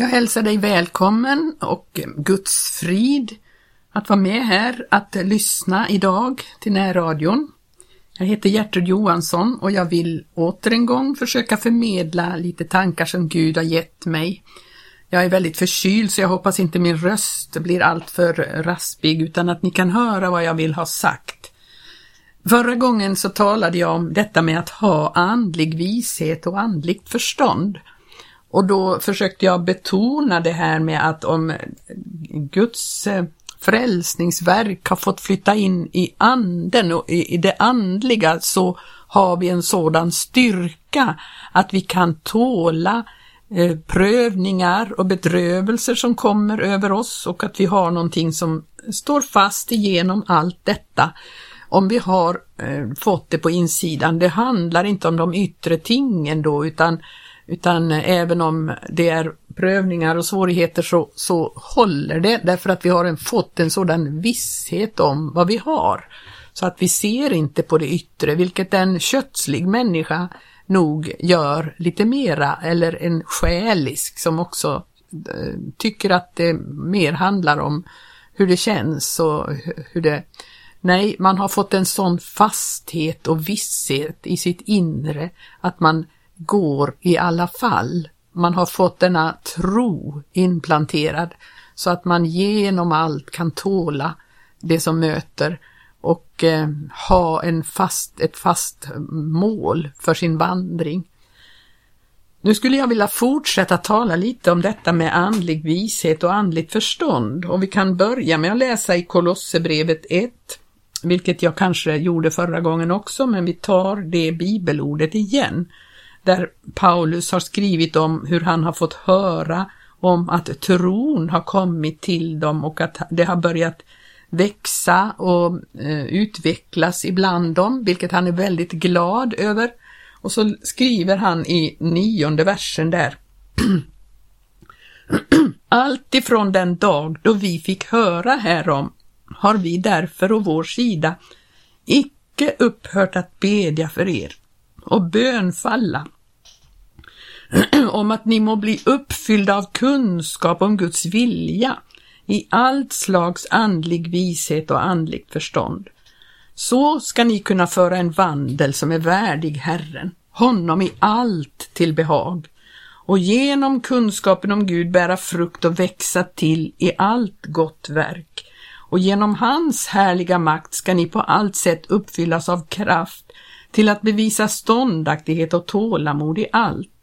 Jag hälsar dig välkommen och Guds frid att vara med här, att lyssna idag till närradion. Jag heter Gertrud Johansson och jag vill åter en gång försöka förmedla lite tankar som Gud har gett mig. Jag är väldigt förkyld så jag hoppas inte min röst blir alltför raspig utan att ni kan höra vad jag vill ha sagt. Förra gången så talade jag om detta med att ha andlig vishet och andligt förstånd. Och då försökte jag betona det här med att om Guds eh, frälsningsverk har fått flytta in i anden och i det andliga så har vi en sådan styrka att vi kan tåla eh, prövningar och bedrövelser som kommer över oss och att vi har någonting som står fast igenom allt detta. Om vi har eh, fått det på insidan, det handlar inte om de yttre tingen då utan utan eh, även om det är prövningar och svårigheter så, så håller det därför att vi har en, fått en sådan visshet om vad vi har. Så att vi ser inte på det yttre, vilket en kötslig människa nog gör lite mera, eller en själisk som också eh, tycker att det mer handlar om hur det känns och hur det... Nej, man har fått en sån fasthet och visshet i sitt inre att man går i alla fall. Man har fått denna tro implanterad så att man genom allt kan tåla det som möter och eh, ha en fast, ett fast mål för sin vandring. Nu skulle jag vilja fortsätta tala lite om detta med andlig vishet och andligt förstånd och vi kan börja med att läsa i Kolosserbrevet 1, vilket jag kanske gjorde förra gången också, men vi tar det bibelordet igen där Paulus har skrivit om hur han har fått höra om att tron har kommit till dem och att det har börjat växa och eh, utvecklas ibland dem, vilket han är väldigt glad över. Och så skriver han i nionde versen där. Allt ifrån den dag då vi fick höra härom har vi därför å vår sida icke upphört att bedja för er och bönfalla om att ni må bli uppfyllda av kunskap om Guds vilja i allt slags andlig vishet och andligt förstånd. Så ska ni kunna föra en vandel som är värdig Herren, honom i allt till behag och genom kunskapen om Gud bära frukt och växa till i allt gott verk. Och genom hans härliga makt ska ni på allt sätt uppfyllas av kraft till att bevisa ståndaktighet och tålamod i allt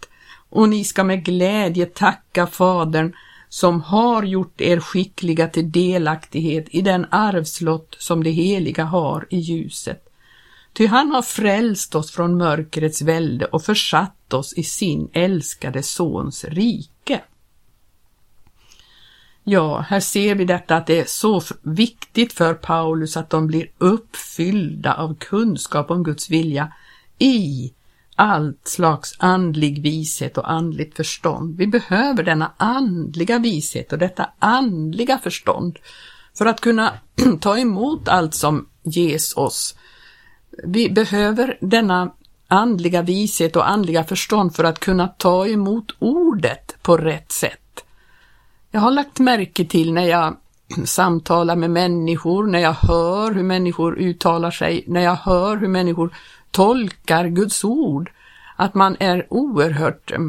och ni ska med glädje tacka Fadern som har gjort er skickliga till delaktighet i den arvslott som det heliga har i ljuset. Ty han har frälst oss från mörkrets välde och försatt oss i sin älskade Sons rike. Ja, här ser vi detta att det är så viktigt för Paulus att de blir uppfyllda av kunskap om Guds vilja i allt slags andlig vishet och andligt förstånd. Vi behöver denna andliga vishet och detta andliga förstånd för att kunna ta emot allt som ges oss. Vi behöver denna andliga vishet och andliga förstånd för att kunna ta emot ordet på rätt sätt. Jag har lagt märke till när jag samtalar med människor, när jag hör hur människor uttalar sig, när jag hör hur människor tolkar Guds ord, att man är oerhört eh,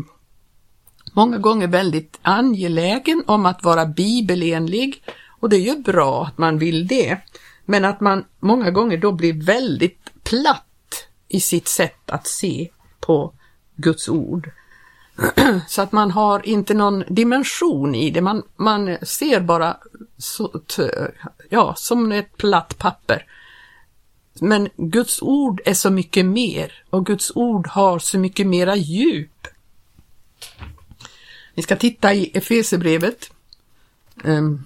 många gånger väldigt angelägen om att vara bibelenlig och det är ju bra att man vill det, men att man många gånger då blir väldigt platt i sitt sätt att se på Guds ord. Så att man har inte någon dimension i det, man, man ser bara så, ja, som ett platt papper. Men Guds ord är så mycket mer och Guds ord har så mycket mera djup. Vi ska titta i Efesebrevet, um,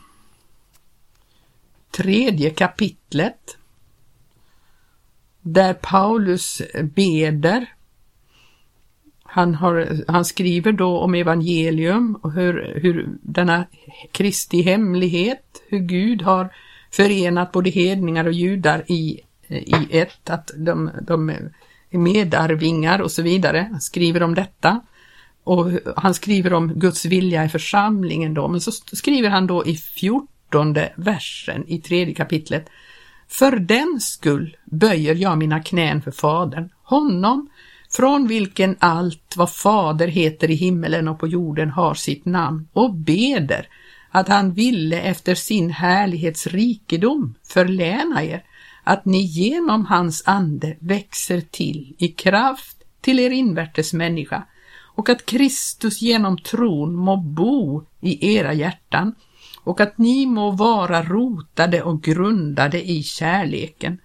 tredje kapitlet, där Paulus beder. Han, har, han skriver då om evangelium och hur, hur denna Kristi hemlighet, hur Gud har förenat både hedningar och judar i i ett, att de, de är medarvingar och så vidare, Han skriver om detta. och han skriver om Guds vilja i församlingen då, men så skriver han då i fjortonde versen i tredje kapitlet. För den skull böjer jag mina knän för Fadern, honom från vilken allt vad Fader heter i himmelen och på jorden har sitt namn och beder att han ville efter sin härlighets rikedom förläna er, att ni genom hans ande växer till i kraft till er invärtes människa och att Kristus genom tron må bo i era hjärtan och att ni må vara rotade och grundade i kärleken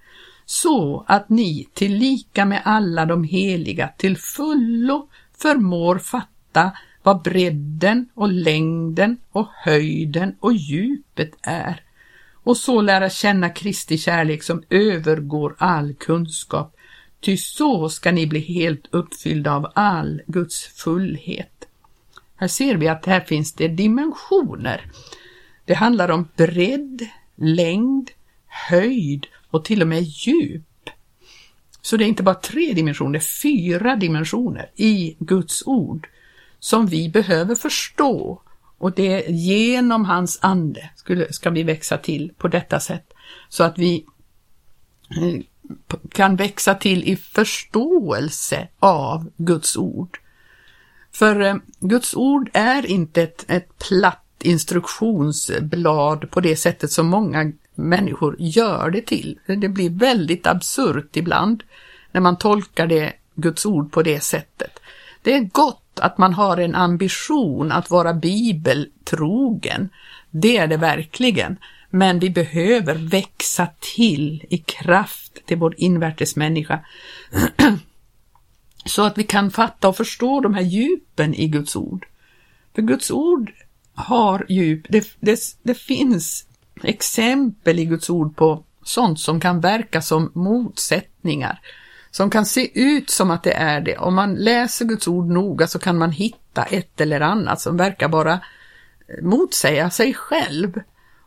så att ni tillika med alla de heliga till fullo förmår fatta vad bredden och längden och höjden och djupet är och så lära känna Kristi kärlek som övergår all kunskap, ty så ska ni bli helt uppfyllda av all Guds fullhet. Här ser vi att här finns det dimensioner. Det handlar om bredd, längd, höjd och till och med djup. Så det är inte bara tre dimensioner, fyra dimensioner i Guds ord som vi behöver förstå och det genom hans ande skulle, ska vi växa till på detta sätt så att vi eh, kan växa till i förståelse av Guds ord. För eh, Guds ord är inte ett, ett platt instruktionsblad på det sättet som många människor gör det till. Det blir väldigt absurt ibland när man tolkar det, Guds ord på det sättet. Det är gott att man har en ambition att vara bibeltrogen. Det är det verkligen. Men vi behöver växa till i kraft till vår invärtes människa. Så att vi kan fatta och förstå de här djupen i Guds ord. För Guds ord har djup. Det, det, det finns exempel i Guds ord på sånt som kan verka som motsättningar som kan se ut som att det är det. Om man läser Guds ord noga så kan man hitta ett eller annat som verkar bara eh, motsäga sig själv.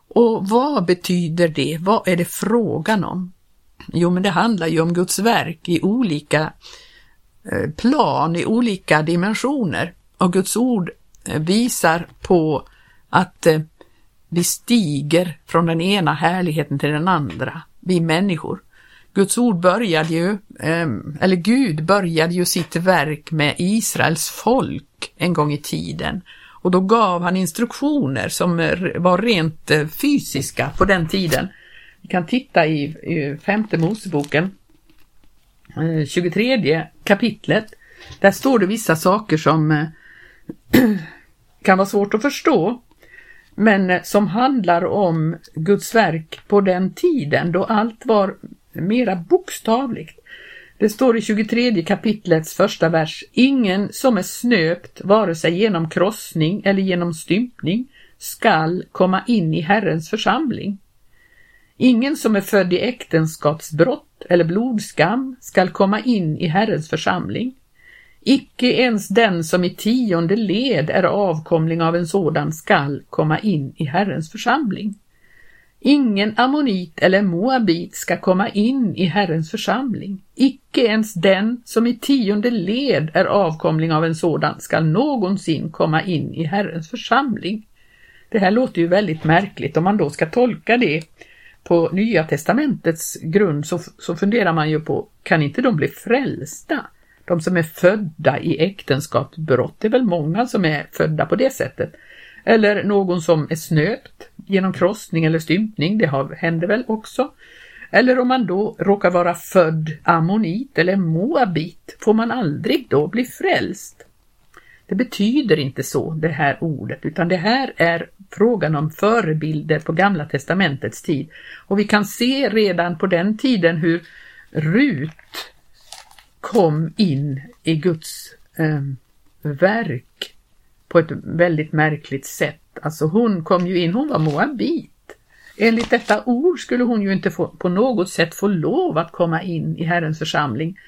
Och vad betyder det? Vad är det frågan om? Jo, men det handlar ju om Guds verk i olika eh, plan, i olika dimensioner. Och Guds ord eh, visar på att vi stiger från den ena härligheten till den andra, vi människor. Guds ord började ju, ehm, eller Gud började ju sitt verk med Israels folk en gång i tiden. Och då gav han instruktioner som var rent eh, fysiska på den tiden. Vi kan titta i, femte Moseboken, eh, 23 kapitlet. Där står det vissa saker som eh, kan vara svårt att förstå, men som handlar om Guds verk på den tiden då allt var mera bokstavligt. Det står i 23 kapitlets första vers, ingen som är snöpt vare sig genom krossning eller genom stympning skall komma in i Herrens församling. Ingen som är född i äktenskapsbrott eller blodskam skall komma in i Herrens församling. Icke ens den som i tionde led är avkomling av en sådan skall komma in i Herrens församling. Ingen ammonit eller moabit ska komma in i Herrens församling. Icke ens den som i tionde led är avkomling av en sådan skall någonsin komma in i Herrens församling. Det här låter ju väldigt märkligt om man då ska tolka det på Nya testamentets grund så, så funderar man ju på, kan inte de bli frälsta? De som är födda i äktenskapsbrott, det är väl många som är födda på det sättet. Eller någon som är snöpt genom krossning eller stympning, det händer väl också. Eller om man då råkar vara född ammonit eller moabit, får man aldrig då bli frälst? Det betyder inte så, det här ordet, utan det här är frågan om förebilder på Gamla testamentets tid. Och vi kan se redan på den tiden hur Rut kom in i Guds eh, verk på ett väldigt märkligt sätt. Alltså hon kom ju in, hon var moabit. Enligt detta ord skulle hon ju inte få, på något sätt få lov att komma in i Herrens församling.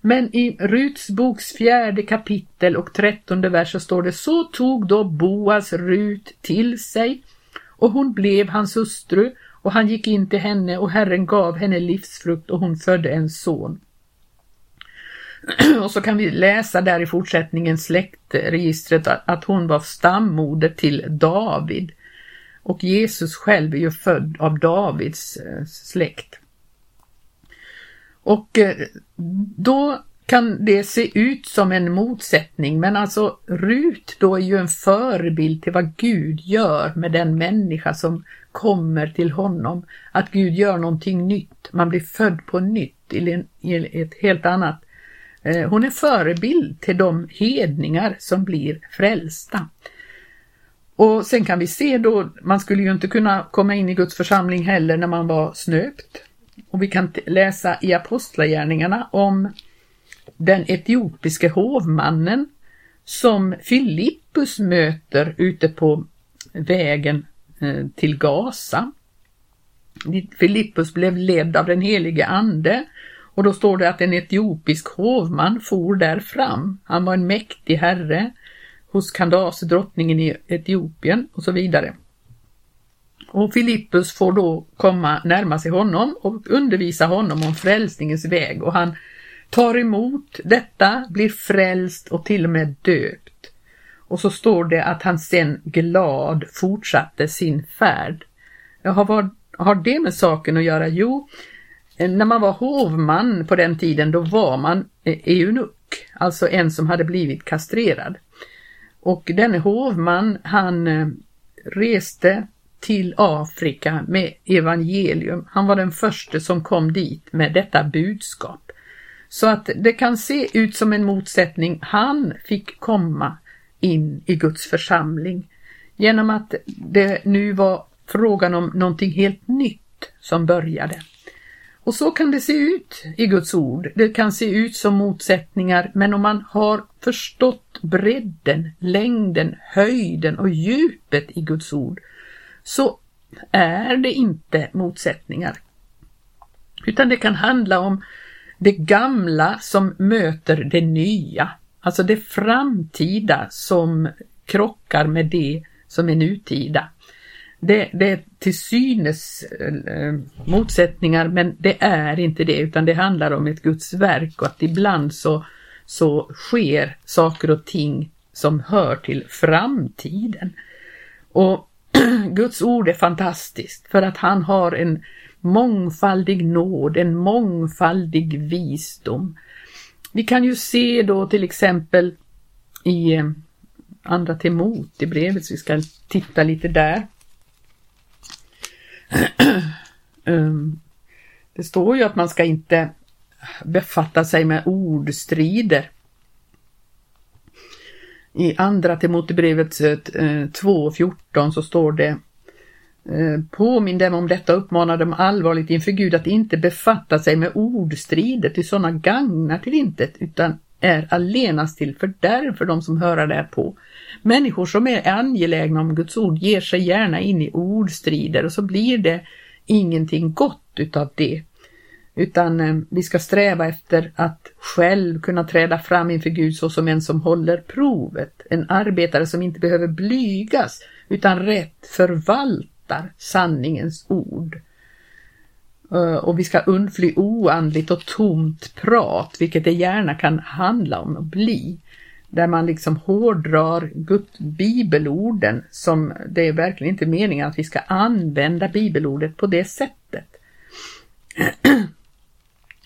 Men i Ruts boks fjärde kapitel och trettonde vers så står det så tog då Boas Rut till sig och hon blev hans hustru och han gick in till henne och Herren gav henne livsfrukt och hon födde en son. Och så kan vi läsa där i fortsättningen släktregistret att hon var stammoder till David. Och Jesus själv är ju född av Davids eh, släkt. Och eh, då kan det se ut som en motsättning, men alltså Rut då är ju en förebild till vad Gud gör med den människa som kommer till honom. Att Gud gör någonting nytt, man blir född på nytt i ett helt annat. Eh, hon är förebild till de hedningar som blir frälsta. Och sen kan vi se då, man skulle ju inte kunna komma in i Guds församling heller när man var snöpt. Och vi kan läsa i Apostlagärningarna om den etiopiske hovmannen som Filippus möter ute på vägen eh, till Gaza. Filippus blev ledd av den helige ande och då står det att en etiopisk hovman for där fram. Han var en mäktig herre hos Kandace, drottningen i Etiopien och så vidare. Och Filippus får då komma närma sig honom och undervisa honom om frälsningens väg och han tar emot detta, blir frälst och till och med döpt. Och så står det att han sen glad fortsatte sin färd. Ja, vad har det med saken att göra? Jo, Eh, när man var hovman på den tiden då var man eh, eunuck, alltså en som hade blivit kastrerad. Och denne hovman han eh, reste till Afrika med evangelium. Han var den första som kom dit med detta budskap. Så att det kan se ut som en motsättning. Han fick komma in i Guds församling genom att det nu var frågan om någonting helt nytt som började. Och så kan det se ut i Guds ord. Det kan se ut som motsättningar, men om man har förstått bredden, längden, höjden och djupet i Guds ord så är det inte motsättningar. Utan det kan handla om det gamla som möter det nya, alltså det framtida som krockar med det som är nutida. Det, det är till synes eh, eh, motsättningar men det är inte det utan det handlar om ett Guds verk och att ibland så, så sker saker och ting som hör till framtiden. Och Guds ord är fantastiskt för att han har en mångfaldig nåd, en mångfaldig visdom. Vi kan ju se då till exempel i eh, Andra Timotebrevet, så vi ska titta lite där. Ehm, det står ju att man ska inte befatta sig med ordstrider. I Andra Timotebrevet 2.14 eh, så står det eh, påminn dem om detta och uppmana dem allvarligt inför Gud att inte befatta sig med ordstrider, till sådana gagnar till intet, utan är allenast till fördärv för dem som höra därpå. Människor som är angelägna om Guds ord ger sig gärna in i ordstrider och så blir det ingenting gott utav det. Utan eh, vi ska sträva efter att själv kunna träda fram inför Gud så som en som håller provet, en arbetare som inte behöver blygas utan rätt förvaltar sanningens ord. Eh, och vi ska undfly oandligt och tomt prat, vilket det gärna kan handla om att bli. Där man liksom hårdrar Gud, bibelorden som det är verkligen inte meningen att vi ska använda bibelordet på det sättet.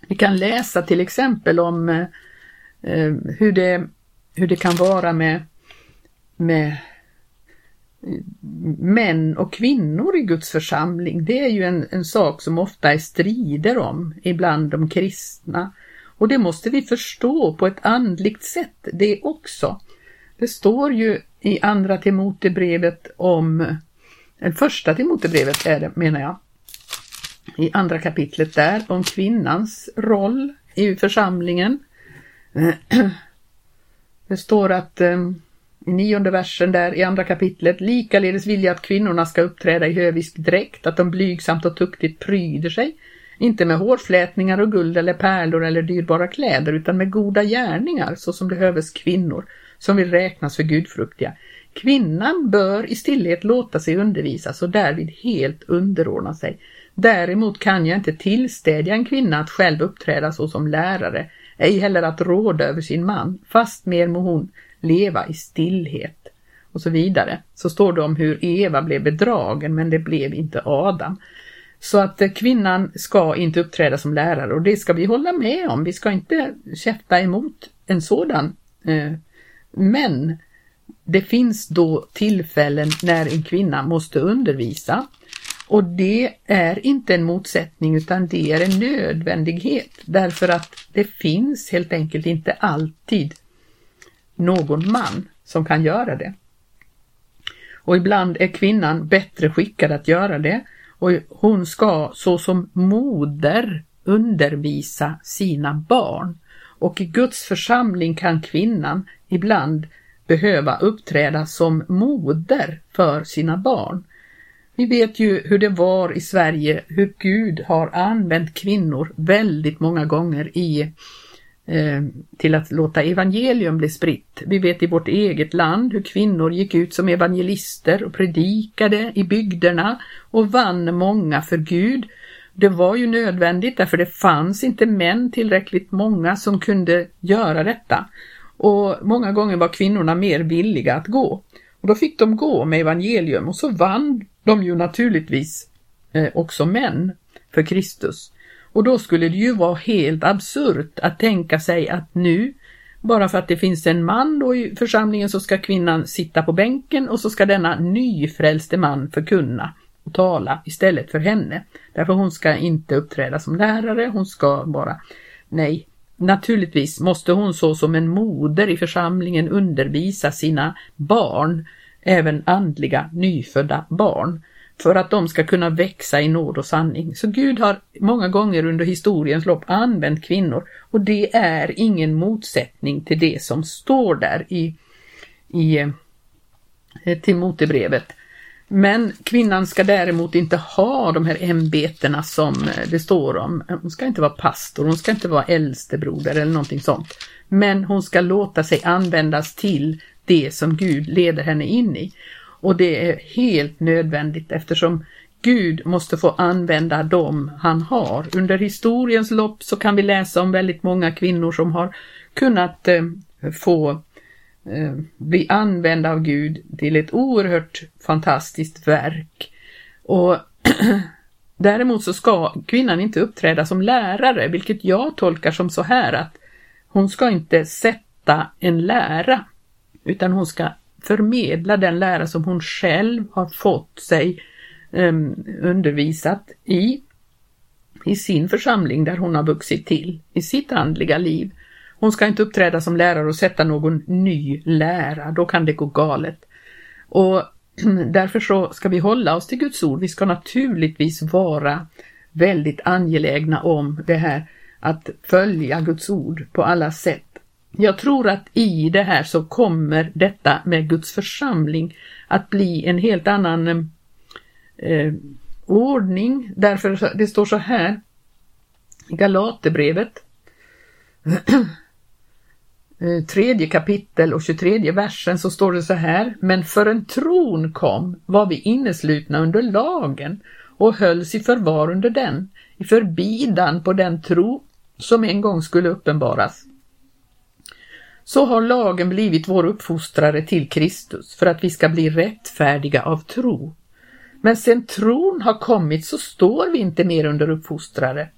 Vi kan läsa till exempel om eh, hur, det, hur det kan vara med, med män och kvinnor i Guds församling, det är ju en, en sak som ofta är strider om ibland de kristna. Och det måste vi förstå på ett andligt sätt det också. Det står ju i andra Timotebrevet om, eller första Timotebrevet är det menar jag, i andra kapitlet där om kvinnans roll i församlingen. Det står att eh, i nionde versen där i andra kapitlet, likaledes vill jag att kvinnorna ska uppträda i hövisk dräkt, att de blygsamt och tuktigt pryder sig, inte med hårflätningar och guld eller pärlor eller dyrbara kläder, utan med goda gärningar, så som behövs kvinnor, som vill räknas för gudfruktiga. Kvinnan bör i stillhet låta sig undervisas och därvid helt underordna sig. Däremot kan jag inte tillstädja en kvinna att själv uppträda så som lärare, ej heller att råda över sin man, fastmer må hon leva i stillhet och så vidare. Så står det om hur Eva blev bedragen men det blev inte Adam. Så att eh, kvinnan ska inte uppträda som lärare och det ska vi hålla med om. Vi ska inte käfta emot en sådan. Eh, men det finns då tillfällen när en kvinna måste undervisa och det är inte en motsättning utan det är en nödvändighet därför att det finns helt enkelt inte alltid någon man som kan göra det. Och ibland är kvinnan bättre skickad att göra det och hon ska såsom moder undervisa sina barn. Och i Guds församling kan kvinnan ibland behöva uppträda som moder för sina barn. Vi vet ju hur det var i Sverige, hur Gud har använt kvinnor väldigt många gånger i Eh, till att låta evangelium bli spritt. Vi vet i vårt eget land hur kvinnor gick ut som evangelister och predikade i bygderna och vann många för Gud. Det var ju nödvändigt därför det fanns inte män tillräckligt många som kunde göra detta. Och många gånger var kvinnorna mer villiga att gå. Och då fick de gå med evangelium och så vann de ju naturligtvis eh, också män för Kristus. Och då skulle det ju vara helt absurt att tänka sig att nu, bara för att det finns en man då i församlingen så ska kvinnan sitta på bänken och så ska denna nyfrälste man förkunna och tala istället för henne. Därför hon ska inte uppträda som lärare, hon ska bara, nej, naturligtvis måste hon så som en moder i församlingen undervisa sina barn, även andliga nyfödda barn för att de ska kunna växa i nåd och sanning. Så Gud har många gånger under historiens lopp använt kvinnor och det är ingen motsättning till det som står där i, i eh, Timotebrevet. Men kvinnan ska däremot inte ha de här ämbetena som eh, det står om. Hon ska inte vara pastor, hon ska inte vara äldstebroder eller någonting sånt. Men hon ska låta sig användas till det som Gud leder henne in i. Och det är helt nödvändigt eftersom Gud måste få använda dem han har. Under historiens lopp så kan vi läsa om väldigt många kvinnor som har kunnat eh, få eh, bli använda av Gud till ett oerhört fantastiskt verk. Och Däremot så ska kvinnan inte uppträda som lärare, vilket jag tolkar som så här att hon ska inte sätta en lära, utan hon ska förmedla den lära som hon själv har fått sig um, undervisat i, i sin församling där hon har vuxit till, i sitt andliga liv. Hon ska inte uppträda som lärare och sätta någon ny lära, då kan det gå galet. Och därför så ska vi hålla oss till Guds ord. Vi ska naturligtvis vara väldigt angelägna om det här att följa Guds ord på alla sätt. Jag tror att i det här så kommer detta med Guds församling att bli en helt annan eh, ordning. Därför det står så här i Galaterbrevet eh, tredje kapitel och 23 versen så står det så här. Men förrän tron kom var vi inneslutna under lagen och hölls i förvar under den, i förbidan på den tro som en gång skulle uppenbaras så har lagen blivit vår uppfostrare till Kristus för att vi ska bli rättfärdiga av tro. Men sen tron har kommit så står vi inte mer under uppfostrare.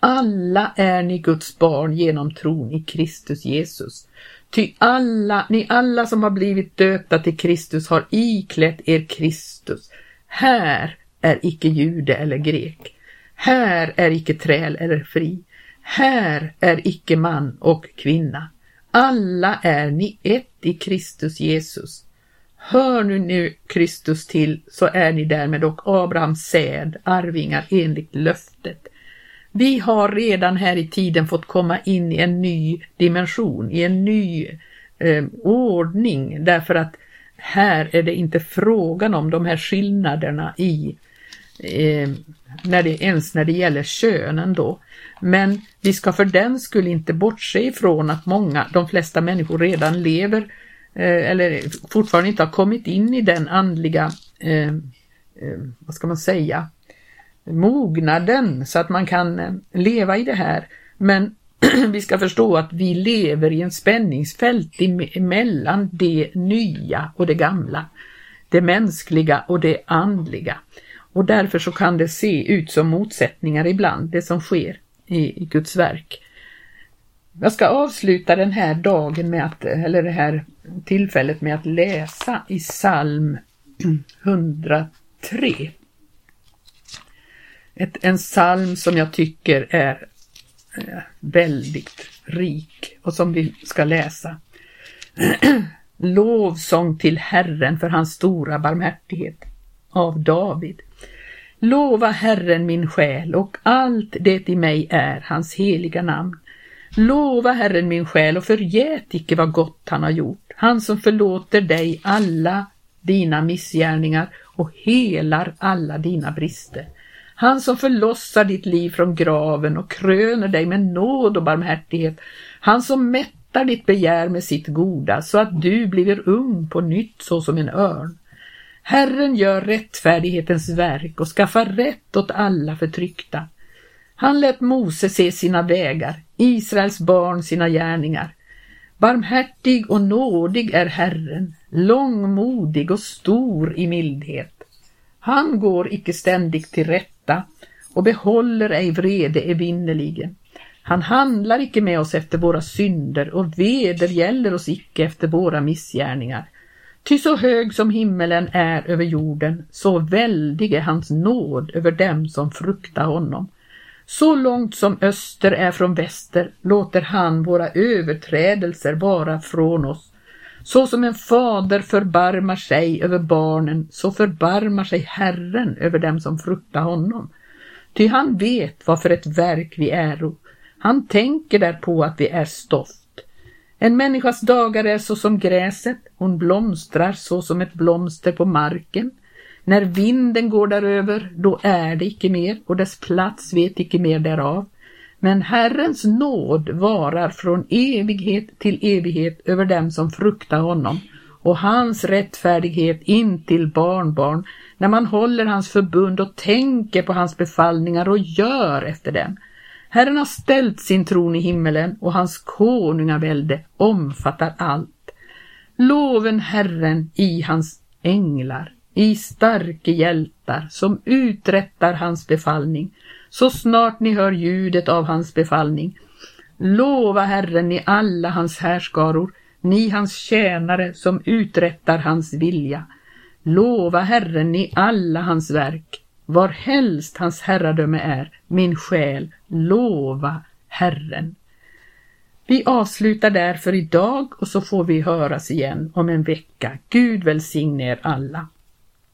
Alla är ni Guds barn genom tron i Kristus Jesus. Ty alla, ni alla som har blivit döpta till Kristus har iklätt er Kristus. Här är icke jude eller grek. Här är icke träl eller fri. Här är icke man och kvinna. Alla är ni ett i Kristus Jesus. Hör nu, nu Kristus till så är ni därmed och Abrahams säd, arvingar enligt löftet. Vi har redan här i tiden fått komma in i en ny dimension, i en ny eh, ordning därför att här är det inte frågan om de här skillnaderna i eh, när det, ens när det gäller könen då. Men vi ska för den skull inte bortse ifrån att många, de flesta människor redan lever eh, eller fortfarande inte har kommit in i den andliga, eh, eh, vad ska man säga, mognaden så att man kan eh, leva i det här. Men vi ska förstå att vi lever i en spänningsfält emellan det nya och det gamla, det mänskliga och det andliga. Och därför så kan det se ut som motsättningar ibland, det som sker i, i Guds verk. Jag ska avsluta den här dagen med att, eller det här tillfället med att läsa i psalm 103. Ett, en psalm som jag tycker är eh, väldigt rik och som vi ska läsa. Lovsång till Herren för hans stora barmhärtighet av David. Lova Herren min själ och allt det i mig är hans heliga namn. Lova Herren min själ och förgät icke vad gott han har gjort, han som förlåter dig alla dina missgärningar och helar alla dina brister. Han som förlossar ditt liv från graven och kröner dig med nåd och barmhärtighet. Han som mättar ditt begär med sitt goda så att du blir ung på nytt såsom en örn. Herren gör rättfärdighetens verk och skaffar rätt åt alla förtryckta. Han lät Mose se sina vägar, Israels barn sina gärningar. Barmhärtig och nådig är Herren, långmodig och stor i mildhet. Han går icke ständigt till rätta och behåller ej vrede evinnerligen. Han handlar icke med oss efter våra synder och vedergäller oss icke efter våra missgärningar. Ty så hög som himmelen är över jorden, så väldig är hans nåd över dem som fruktar honom. Så långt som öster är från väster låter han våra överträdelser vara från oss. Så som en fader förbarmar sig över barnen, så förbarmar sig Herren över dem som fruktar honom. Ty han vet vad för ett verk vi är. Han tänker därpå att vi är stoft. En människas dagar är så som gräset, hon blomstrar så som ett blomster på marken. När vinden går däröver, då är det icke mer och dess plats vet icke mer därav. Men Herrens nåd varar från evighet till evighet över dem som fruktar honom och hans rättfärdighet in till barnbarn när man håller hans förbund och tänker på hans befallningar och gör efter dem. Herren har ställt sin tron i himmelen och hans konungavälde omfattar allt. Loven Herren i hans änglar, i starke hjältar som uträttar hans befallning, så snart ni hör ljudet av hans befallning. Lova Herren i alla hans härskaror, ni hans tjänare som uträttar hans vilja. Lova Herren i alla hans verk, var helst hans herradöme är, min själ, lova Herren. Vi avslutar därför idag och så får vi höras igen om en vecka. Gud välsigne er alla.